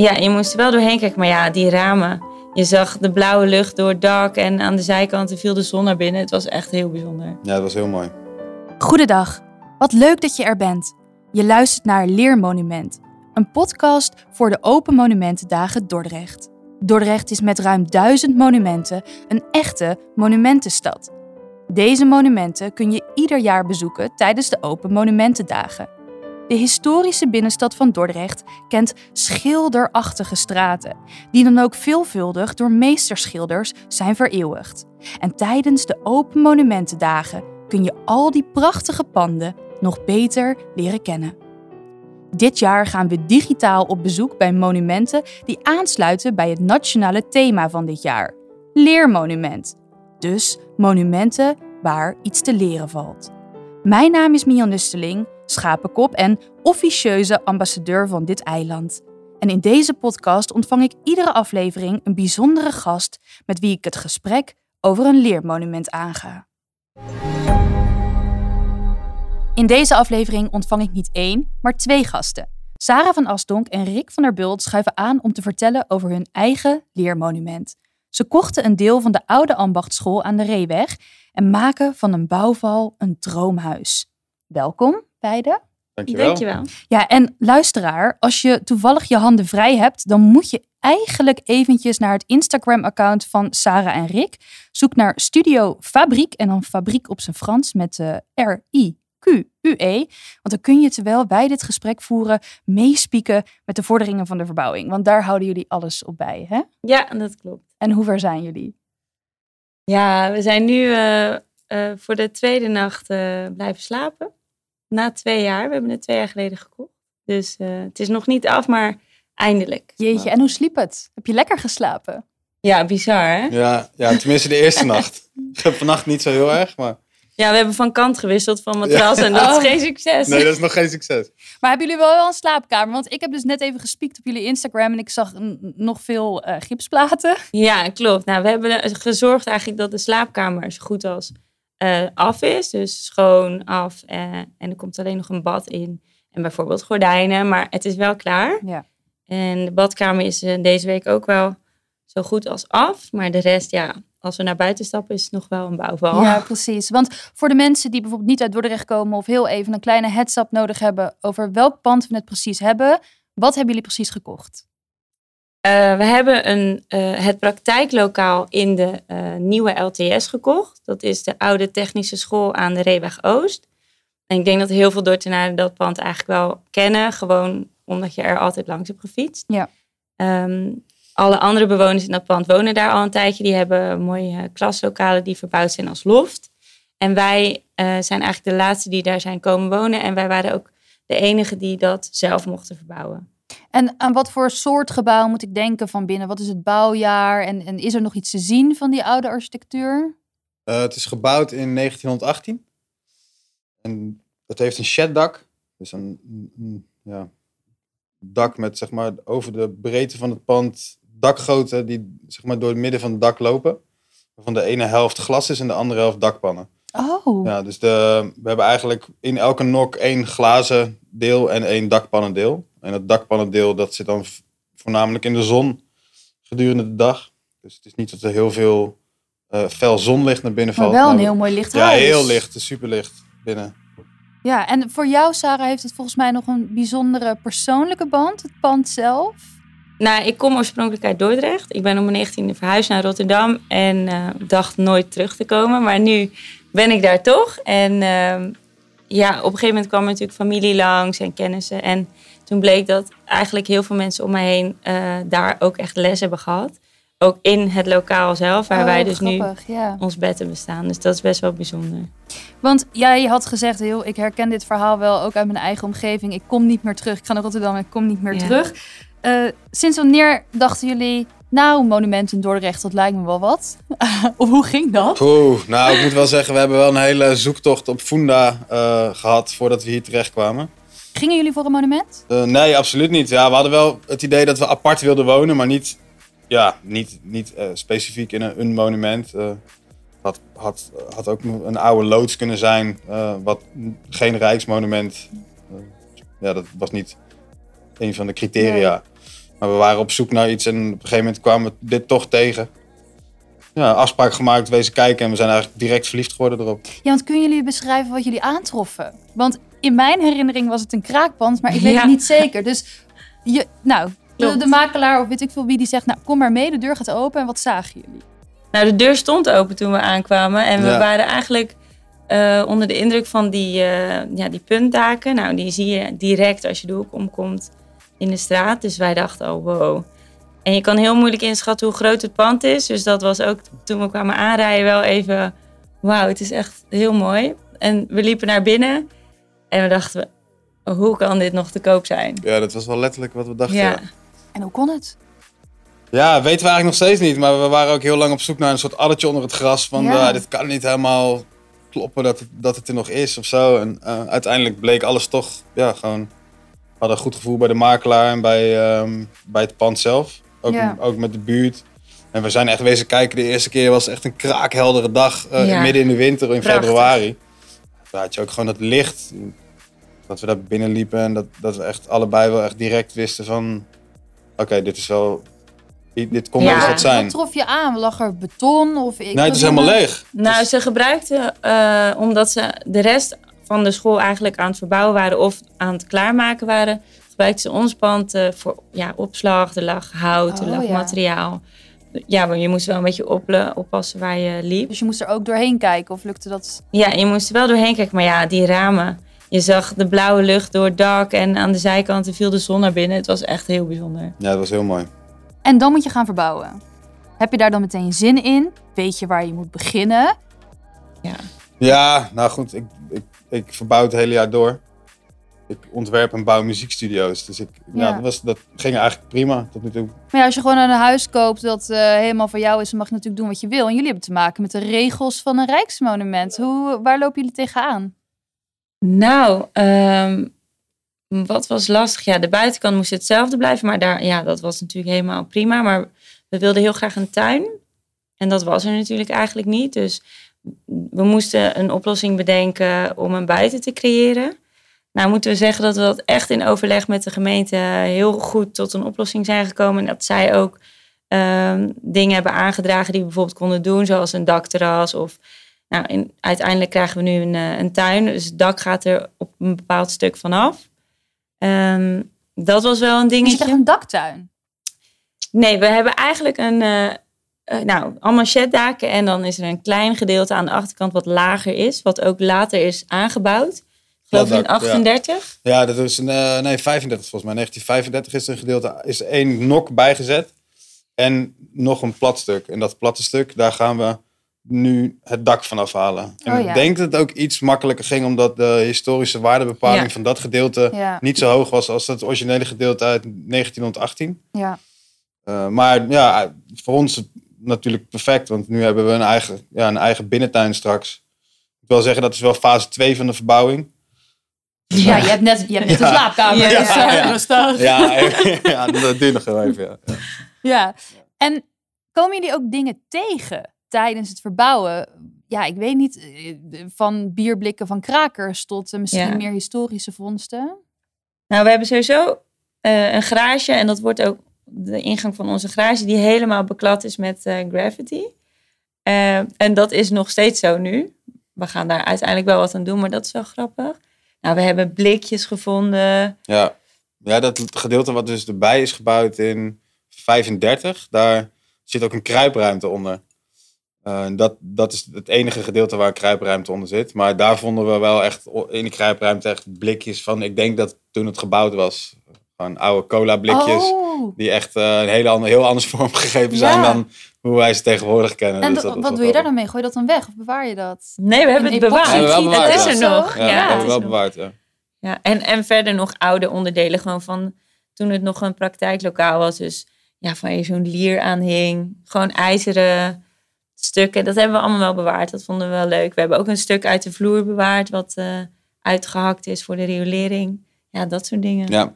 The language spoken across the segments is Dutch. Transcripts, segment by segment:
Ja, je moest er wel doorheen kijken. Maar ja, die ramen. Je zag de blauwe lucht door het dak en aan de zijkanten viel de zon naar binnen. Het was echt heel bijzonder. Ja, dat was heel mooi. Goedendag. Wat leuk dat je er bent. Je luistert naar Leermonument, een podcast voor de Open Monumentendagen Dordrecht. Dordrecht is met ruim duizend monumenten een echte monumentenstad. Deze monumenten kun je ieder jaar bezoeken tijdens de Open Monumentendagen. De historische binnenstad van Dordrecht kent schilderachtige straten, die dan ook veelvuldig door meesterschilders zijn vereeuwigd. En tijdens de Open Monumentendagen kun je al die prachtige panden nog beter leren kennen. Dit jaar gaan we digitaal op bezoek bij monumenten die aansluiten bij het nationale thema van dit jaar: Leermonument. Dus monumenten waar iets te leren valt. Mijn naam is Mian Nusteling, schapenkop en officieuze ambassadeur van dit eiland. En in deze podcast ontvang ik iedere aflevering een bijzondere gast met wie ik het gesprek over een leermonument aanga. In deze aflevering ontvang ik niet één, maar twee gasten. Sarah van Asdonk en Rick van der Bult schuiven aan om te vertellen over hun eigen leermonument. Ze kochten een deel van de oude ambachtschool aan de Reeweg en maken van een bouwval een droomhuis. Welkom, beiden. Dankjewel. Dankjewel. Ja, en luisteraar, als je toevallig je handen vrij hebt, dan moet je eigenlijk eventjes naar het Instagram-account van Sarah en Rick. Zoek naar Studio Fabriek en dan Fabriek op zijn Frans met uh, R-I-Q-U-E. Want dan kun je terwijl wij dit gesprek voeren meespieken met de vorderingen van de verbouwing. Want daar houden jullie alles op bij, hè? Ja, dat klopt. En hoe ver zijn jullie? Ja, we zijn nu uh, uh, voor de tweede nacht uh, blijven slapen. Na twee jaar. We hebben het twee jaar geleden gekocht. Dus het is nog niet af, maar eindelijk. Jeetje, en hoe sliep het? Heb je lekker geslapen? Ja, bizar hè? Ja, ja tenminste de eerste nacht. Vannacht niet zo heel erg, maar... Ja, we hebben van kant gewisseld van matras ja. en dat Oh. is geen succes. Nee, dat is nog geen succes. Maar hebben jullie wel wel een slaapkamer? Want ik heb dus net even gespiekt op jullie Instagram en ik zag nog veel uh, gipsplaten. Ja, klopt. Nou, we hebben gezorgd eigenlijk dat de slaapkamer zo goed als uh, af is. Dus schoon, af uh, en er komt alleen nog een bad in. En bijvoorbeeld gordijnen, maar het is wel klaar. Ja. En de badkamer is uh, deze week ook wel zo goed als af. Maar de rest, ja, als we naar buiten stappen, is het nog wel een bouwval. Ja, precies. Want voor de mensen die bijvoorbeeld niet uit Dordrecht komen of heel even een kleine heads-up nodig hebben over welk pand we het precies hebben, wat hebben jullie precies gekocht? Uh, we hebben een, uh, het praktijklokaal in de uh, nieuwe LTS gekocht. Dat is de oude technische school aan de Reeweg Oost. En ik denk dat heel veel Dordtenaren dat pand eigenlijk wel kennen. Gewoon omdat je er altijd langs hebt gefietst. Ja. Um, alle andere bewoners in dat pand wonen daar al een tijdje. Die hebben mooie klaslokalen die verbouwd zijn als loft. En wij zijn eigenlijk de laatste die daar zijn komen wonen. En wij waren ook de enige die dat zelf mochten verbouwen. En aan wat voor soort gebouw moet ik denken van binnen? Wat is het bouwjaar? En, en is er nog iets te zien van die oude architectuur? Uh, het is gebouwd in 1918. En het heeft een sheddak. Dus een, een ja, dak met zeg maar over de breedte van het pand dakgoten die zeg maar door het midden van het dak lopen. Van de ene helft glas is en de andere helft dakpannen. Oh. Ja, dus de, we hebben eigenlijk in elke nok één glazen deel en één dakpannendeel. En het dakpannendeel dat zit dan voornamelijk in de zon gedurende de dag. Dus het is niet dat er heel veel uh, fel zonlicht naar binnen maar valt. wel een heel mooi licht Ja, huis. heel licht, super licht binnen. Ja, en voor jou, Sarah, heeft het volgens mij nog een bijzondere persoonlijke band, het pand zelf. Nou, ik kom oorspronkelijk uit Dordrecht. Ik ben op mijn 19e verhuisd naar Rotterdam en uh, dacht nooit terug te komen. Maar nu ben ik daar toch. En uh, ja, op een gegeven moment kwam er natuurlijk familie langs en kennissen. En toen bleek dat eigenlijk heel veel mensen om mij heen uh, daar ook echt les hebben gehad. Ook in het lokaal zelf, waar oh, wij dus grappig, nu ja. ons bed hebben staan. Dus dat is best wel bijzonder. Want jij had gezegd, heel, ik herken dit verhaal wel ook uit mijn eigen omgeving. Ik kom niet meer terug. Ik ga naar Rotterdam en ik kom niet meer Ja. terug. Uh, sinds wanneer dachten jullie, nou, monument in Dordrecht, dat lijkt me wel wat? of hoe ging dat? Oeh, nou, ik moet wel zeggen, we hebben wel een hele zoektocht op Funda uh, gehad voordat we hier terecht kwamen. Gingen jullie voor een monument? Uh, nee, absoluut niet. Ja, we hadden wel het idee dat we apart wilden wonen, maar niet, ja, niet, niet uh, specifiek in een, een monument. Uh, had, had, had ook een oude loods kunnen zijn, wat geen rijksmonument. ja, dat was niet een van de criteria. Maar we waren op zoek naar iets en op een gegeven moment kwamen we dit toch tegen. Ja, afspraak gemaakt, wezen kijken en we zijn eigenlijk direct verliefd geworden erop. Ja, want kunnen jullie beschrijven wat jullie aantroffen? Want in mijn herinnering was het een kraakpand, maar ik weet Ja. het niet zeker. Dus je, nou, de, makelaar of weet ik veel wie die zegt, nou kom maar mee, de deur gaat open en wat zagen jullie? Nou, de deur stond open toen we aankwamen. En we Ja. waren eigenlijk eh, onder de indruk van die, eh, ja, die puntdaken. Nou, die zie je direct als je de hoek omkomt in de straat. Dus wij dachten, oh wow. En je kan heel moeilijk inschatten hoe groot het pand is. Dus dat was ook toen we kwamen aanrijden wel even... Wauw, het is echt heel mooi. En we liepen naar binnen en we dachten, hoe kan dit nog te koop zijn? Ja, dat was wel letterlijk wat we dachten. Ja, En hoe kon het? Ja, weten we eigenlijk nog steeds niet. Maar we waren ook heel lang op zoek naar een soort addertje onder het gras. Van, Ja. eh, dit kan niet helemaal kloppen dat het, dat het er nog is of zo. En eh, uiteindelijk bleek alles toch, ja, gewoon... We hadden een goed gevoel bij de makelaar en bij, ehm, bij het pand zelf. Ook, Ja. ook met de buurt. En we zijn echt wezen kijken. De eerste keer was echt een kraakheldere dag. eh, Ja. Midden in de winter, in Prachtig. februari. Daar had je ook gewoon dat licht. Dat we daar binnen liepen en dat, dat we echt allebei wel echt direct wisten van... Oké, dit is wel... Dit kon wel Ja. eens wat zijn. Wat trof je aan? Lag er beton? Of ik Nee, het is helemaal leeg. Nou, ze gebruikten, eh, omdat ze de rest van de school eigenlijk aan het verbouwen waren of aan het klaarmaken waren, gebruikten ze ons pand eh, voor ja, opslag. Er lag hout, er Oh, lag ja. materiaal. Ja, maar je moest wel een beetje ople- oppassen waar je liep. Dus je moest er ook doorheen kijken of lukte dat? Ja, je moest er wel doorheen kijken. Maar ja, die ramen. Je zag de blauwe lucht door het dak en aan de zijkanten viel de zon naar binnen. Het was echt heel bijzonder. Ja, dat was heel mooi. En dan moet je gaan verbouwen. Heb je daar dan meteen zin in? Weet je waar je moet beginnen? Ja, nou goed, ik, ik, ik verbouw het hele jaar door. Ik ontwerp en bouw muziekstudio's. Dus ik, ja. Ja. dat, was, dat ging eigenlijk prima tot nu toe. Maar ja, als je gewoon een huis koopt dat eh, helemaal van jou is, dan mag je natuurlijk doen wat je wil. En jullie hebben te maken met de regels van een rijksmonument. Hoe, waar lopen jullie tegenaan? Nou, ehm, wat was lastig? Ja, de buitenkant moest hetzelfde blijven, maar daar, ja, dat was natuurlijk helemaal prima. Maar we wilden heel graag een tuin. En dat was er natuurlijk eigenlijk niet. Dus we moesten een oplossing bedenken om een buiten te creëren. Nou, moeten we zeggen dat we dat echt in overleg met de gemeente heel goed tot een oplossing zijn gekomen. En dat zij ook ehm, dingen hebben aangedragen die we bijvoorbeeld konden doen, zoals een dakterras of nou, in, uiteindelijk krijgen we nu een, eh, een tuin. Dus het dak gaat er op een bepaald stuk vanaf. Ehm dat was wel een Dus je dingetje. krijgt een daktuin. Nee, we hebben eigenlijk een... eh, nou, allemaal sheddaken. En dan is er een klein gedeelte aan de achterkant wat lager is. Wat ook later is aangebouwd. Ik geloof in Platdak, ja. 38. Ja, dat is een, eh, nee, 35 volgens mij. 1935 is een gedeelte, is één nok bijgezet. En nog een plat stuk. En dat platte stuk, daar gaan we nu het dak van afhalen. En Oh, ik ja. denk dat het ook iets makkelijker ging, omdat de historische waardebepaling Ja. van dat gedeelte Ja, niet zo hoog was als het originele gedeelte uit 1918. ja. Eh, maar ja, voor ons natuurlijk perfect, want nu hebben we een eigen, ja, een eigen binnentuin straks. Ik wil zeggen, dat is wel fase 2 van de verbouwing. Ja je hebt net, je hebt net Ja. een slaapkamer. Ja, dus, ja, eh, ja. rustig. Ja, ja dat duurt nog heel even. Ja. Ja. Ja. En komen jullie ook dingen tegen tijdens het verbouwen? Ja, ik weet niet, eh, van bierblikken van krakers tot eh, misschien Ja. meer historische vondsten. Nou, we hebben sowieso eh, een garage. En dat wordt ook de ingang van onze garage. Die helemaal beklad is met eh, graffiti. Eh, en dat is nog steeds zo nu. We gaan daar uiteindelijk wel wat aan doen. Maar dat is wel grappig. Nou, we hebben blikjes gevonden. Ja. ja, dat gedeelte wat dus erbij is gebouwd in 35, daar zit ook een kruipruimte onder. Eh, dat, dat is het enige gedeelte waar een kruipruimte onder zit. Maar daar vonden we wel echt in die kruipruimte echt blikjes van. Ik denk dat toen het gebouwd was, gewoon oude cola blikjes. Oh. Die echt eh, een hele andere, heel anders vormgegeven zijn Ja. dan hoe wij ze tegenwoordig kennen. En Dus dat wat doe je daar dan mee? Gooi je dat dan weg of bewaar je dat? Nee, we hebben het bewaard. Ja, het is er nog. Ja, Ja, we hebben is wel bewaard, ja. Ja, en, en verder nog oude onderdelen, gewoon van toen het nog een praktijklokaal was. Dus ja, van je zo'n lier aanhing, gewoon ijzeren stukken. Dat hebben we allemaal wel bewaard. Dat vonden we wel leuk. We hebben ook een stuk uit de vloer bewaard, wat eh, uitgehakt is voor de riolering. Ja, dat soort dingen. Ja,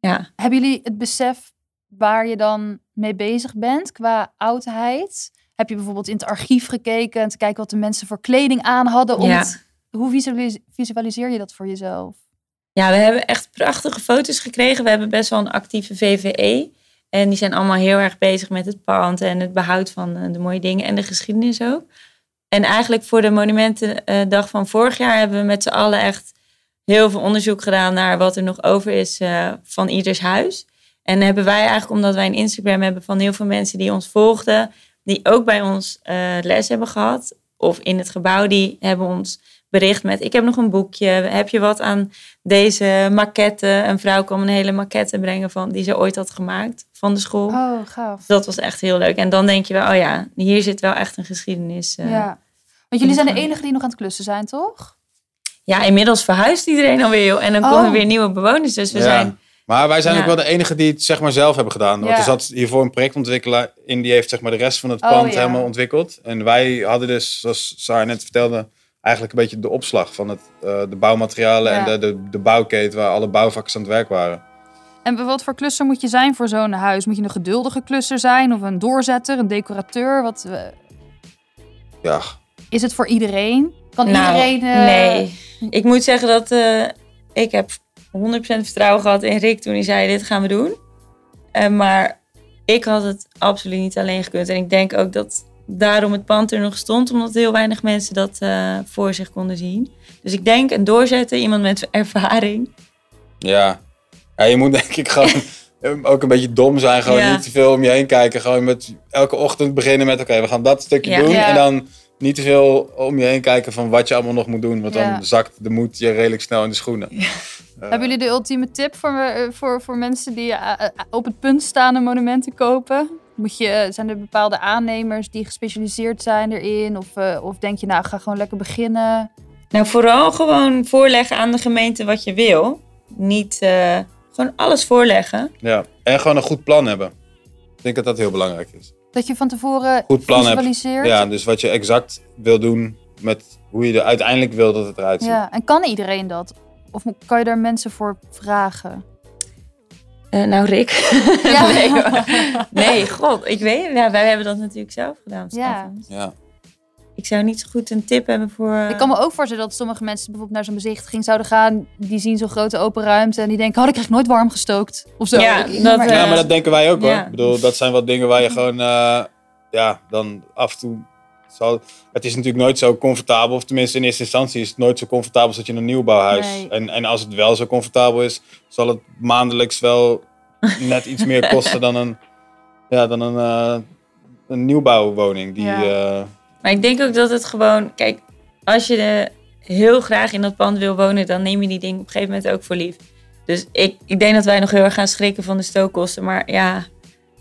Ja. Hebben jullie het besef waar je dan mee bezig bent qua oudheid? Heb je bijvoorbeeld in het archief gekeken en te kijken wat de mensen voor kleding aan hadden? Om Ja. het- hoe visualis- visualiseer je dat voor jezelf? Ja, we hebben echt prachtige foto's gekregen. We hebben best wel een actieve VVE. En die zijn allemaal heel erg bezig met het pand en het behoud van eh, de mooie dingen en de geschiedenis ook. En eigenlijk voor de Monumentendag van vorig jaar hebben we met z'n allen echt heel veel onderzoek gedaan naar wat er nog over is uh, van ieders huis. En hebben wij eigenlijk, omdat wij een Instagram hebben van heel veel mensen die ons volgden, die ook bij ons uh, les hebben gehad, of in het gebouw, die hebben ons bericht met: Ik heb nog een boekje. Heb je wat aan deze maquette? Een vrouw kwam een hele maquette brengen van die ze ooit had gemaakt van de school. Oh, gaaf. Dat was echt heel leuk. En dan denk je wel: Oh ja, hier zit wel echt een geschiedenis. Uh, ja. Want jullie zijn de enigen die nog aan het klussen zijn, toch? Ja, inmiddels verhuist iedereen alweer. Joh. En dan Oh. komen er weer nieuwe bewoners. Dus we Ja. zijn. Maar wij zijn Ja. ook wel de enige die het zeg maar zelf hebben gedaan. Want Ja. er zat hiervoor een projectontwikkelaar in die heeft zeg maar de rest van het Oh, pand ja. helemaal ontwikkeld. En wij hadden dus, zoals Sarah net vertelde, eigenlijk een beetje de opslag van het, eh, de bouwmaterialen Ja. en de, de, de bouwketen waar alle bouwvakkers aan het werk waren. En wat voor klusser moet je zijn voor zo'n huis? Moet je een geduldige klusser zijn of een doorzetter, een decorateur? Wat, eh, Ja, is het voor iedereen? Kan Nou, iedereen... eh, Nee. Ik moet zeggen dat eh, ik heb 100% vertrouwen gehad in Rick toen hij zei: Dit gaan we doen. Eh, maar ik had het absoluut niet alleen gekund. En ik denk ook dat daarom het pand er nog stond, omdat heel weinig mensen dat eh, voor zich konden zien. Dus ik denk een doorzetten, iemand met ervaring. ja. ja je moet denk ik gewoon ook een beetje dom zijn. Gewoon Ja. niet te veel om je heen kijken. Gewoon met elke ochtend beginnen met oké, we gaan dat stukje Ja. doen. Ja. En dan niet te veel om je heen kijken van wat je allemaal nog moet doen. Want Ja. dan zakt de moed je redelijk snel in de schoenen. Eh, Hebben jullie de ultieme tip voor, eh, voor, voor mensen die eh, op het punt staan een monument te kopen? Moet je, zijn er bepaalde aannemers die gespecialiseerd zijn erin? Of, of denk je, nou, ga gewoon lekker beginnen? Nou, vooral gewoon voorleggen aan de gemeente wat je wil. Niet eh, gewoon alles voorleggen. Ja, en gewoon een goed plan hebben. Ik denk dat dat heel belangrijk is. Dat je van tevoren Goed plan hebt. visualiseert? Ja, dus wat je exact wil doen met hoe je er uiteindelijk wil dat het eruit ziet. Ja, en kan iedereen dat? Of kan je daar mensen voor vragen? Eh, nou, Rick. Ja. nee, god, ik weet het. Ja, wij hebben dat natuurlijk zelf gedaan. Ja. Ja. Ik zou niet zo goed een tip hebben voor... Ik kan me ook voorstellen dat sommige mensen bijvoorbeeld naar zo'n bezichtiging zouden gaan. Die zien zo'n grote open ruimte en die denken, oh, ik krijg nooit warm gestookt. Of zo. Ja, Ik- dat, maar- eh, ja, maar dat denken wij ook hoor. ja. Ik bedoel, dat zijn wat dingen waar je gewoon, eh, ja, dan af en toe zal... Het is natuurlijk nooit zo comfortabel, of tenminste in eerste instantie is het nooit zo comfortabel als dat je in een nieuwbouwhuis. Nee. En, en als het wel zo comfortabel is, zal het maandelijks wel net iets meer kosten dan een, ja, dan een, eh, een nieuwbouwwoning. Die, Ja. eh, Maar ik denk ook dat het gewoon... Kijk, als je heel graag in dat pand wil wonen... dan neem je die dingen op een gegeven moment ook voor lief. Dus ik, ik denk dat wij nog heel erg gaan schrikken van de stookkosten. Maar ja,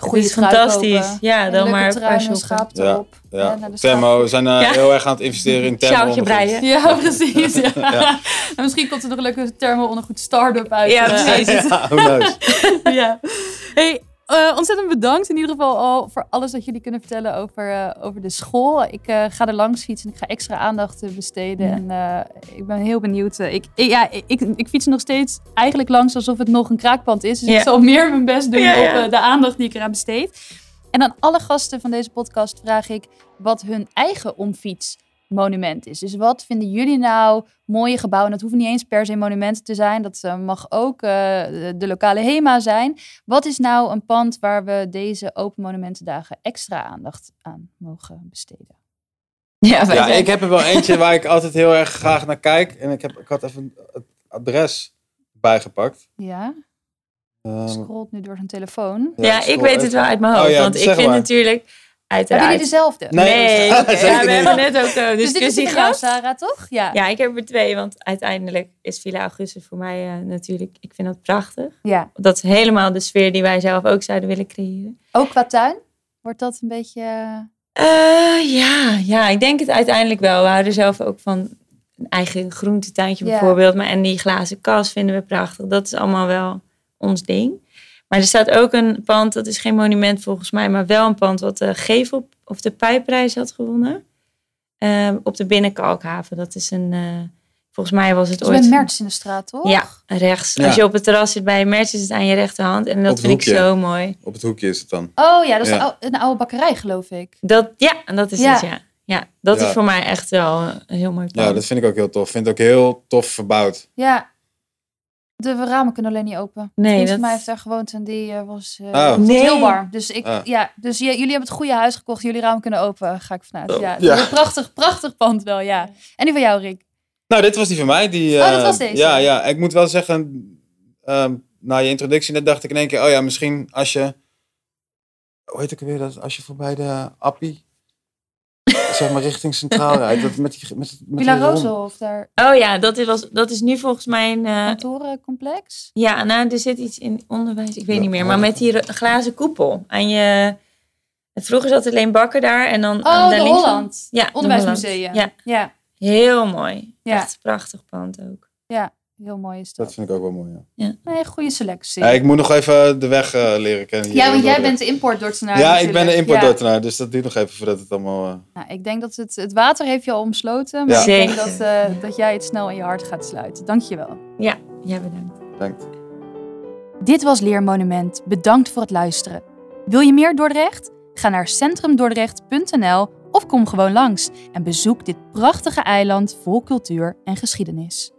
het is fantastisch. kopen. Ja, dan maar een paar schaap Ja, erop. ja. naar de Thermo, we zijn eh, Ja. heel erg aan het investeren in thermo. Sjaaltje breien. Ja, precies. Ja. Ja. En misschien komt er nog een leuke thermo ondergoed start-up uit. Ja, eh, precies. uit- Ja, who knows? ja. Hey, eh, ontzettend bedankt in ieder geval al voor alles dat jullie kunnen vertellen over, eh, over de school. Ik eh, ga er langs fietsen en ik ga extra aandacht besteden. En ik ben heel benieuwd. Ik, ik, ja, ik, ik fiets nog steeds eigenlijk langs alsof het nog een kraakpand is. Dus ik zal meer mijn best doen ja. op de aandacht die ik eraan besteed. En aan alle gasten van deze podcast vraag ik wat hun eigen omfietsmonument is. Dus wat vinden jullie nou mooie gebouwen? Dat hoeven niet eens per se monumenten te zijn. Dat eh, mag ook eh, de, lokale HEMA zijn. Wat is nou een pand waar we deze Open Monumentendagen extra aandacht aan mogen besteden? Ja, wij Ja, ik heb er wel eentje waar ik altijd heel erg graag naar kijk. En ik, heb, ik had even het adres bijgepakt. Ja, Ehm, scrolt nu door zijn telefoon. ja, ik weet het wel uit mijn Oh hoofd. ja, want ik vind maar. natuurlijk Hebben uiteraard... jullie dezelfde? Nee, ja, we hebben net ook uh, Dus is die discussie van jou, gehad. Sarah, toch? Ja. Ja, ik heb er twee, want uiteindelijk is Villa Augustus voor mij eh, natuurlijk, ik vind dat prachtig. ja. Dat is helemaal de sfeer die wij zelf ook zouden willen creëren. Ook qua tuin? Wordt dat een beetje... eh, Eh, ja, ja, ik denk het uiteindelijk wel. We houden zelf ook van een eigen groentetuintje Ja. bijvoorbeeld. Maar, en die glazen kas vinden we prachtig. Dat is allemaal wel ons ding. Maar er staat ook een pand, dat is geen monument volgens mij, maar wel een pand wat de gevel of de pijpprijs had gewonnen. Ehm, op de Binnenkalkhaven. Dat is een, eh, volgens mij was het is ooit... bij Merts in de straat, toch? Ja, rechts. Ja. Als je op het terras zit bij Merch is het aan je rechterhand. En dat het vind ik zo mooi. Op het hoekje is het dan. Oh ja, dat is Ja. Een, oude, een oude bakkerij, geloof ik. Dat, ja, dat is Ja. het, ja. Ja, dat Ja. is voor mij echt wel een heel mooi pand. Ja, dat vind ik ook heel tof. Vind het ook heel tof verbouwd. Ja. De ramen kunnen alleen niet open. Nee, dat- mij heeft daar gewoond en die eh, was, eh, Oh. Nee. heel warm. Dus, ik, Ah. ja, dus jullie hebben het goede huis gekocht. Jullie ramen kunnen open, ga ik vanuit. Oh, Ja, ja. Een prachtig, prachtig pand wel, ja. En die van jou, Rick? Nou, dit was die van mij. Die, Oh, dat eh, was deze. Ja, ja. Ik moet wel zeggen, ehm, na je introductie net dacht ik in één keer, oh ja, misschien als je, hoe heet ik weer dat, als je voorbij de Appie, zeg maar richting Centraal rijdt, dat met die, met, met Villa daar Oh ja, dat is, was, dat is nu volgens mij een... eh, kantorencomplex. ja, nou, er zit iets in onderwijs, ik weet Ja, niet meer. Maar met die glazen koepel. Aan je... Vroeger zat alleen Bakker daar en dan aan Oh, daar de van- Holland. Ja, de Onderwijsmuseum. Holland. Ja, ja, heel mooi. Ja. Echt een prachtig pand ook. Heel mooi is Dat dat. vind ik ook wel mooi, ja. Nee, goede selectie. Ja, ik moet nog even de weg eh, leren kennen. hier ja, want jij bent de importdortenaar Ja, ik ben de importdortenaar, dus dat duurt nog even voordat het allemaal... eh, Ja. Nou, ik denk dat het, het water heeft je al omsloten. Maar Ja. ik denk dat, eh, dat jij het snel in je hart gaat sluiten. Dank je wel. Ja, bedankt. denkt. Dit was Leermonument. Bedankt voor het luisteren. Wil je meer Dordrecht? Ga naar centrumdordrecht.nl of kom gewoon langs en bezoek dit prachtige eiland vol cultuur en geschiedenis.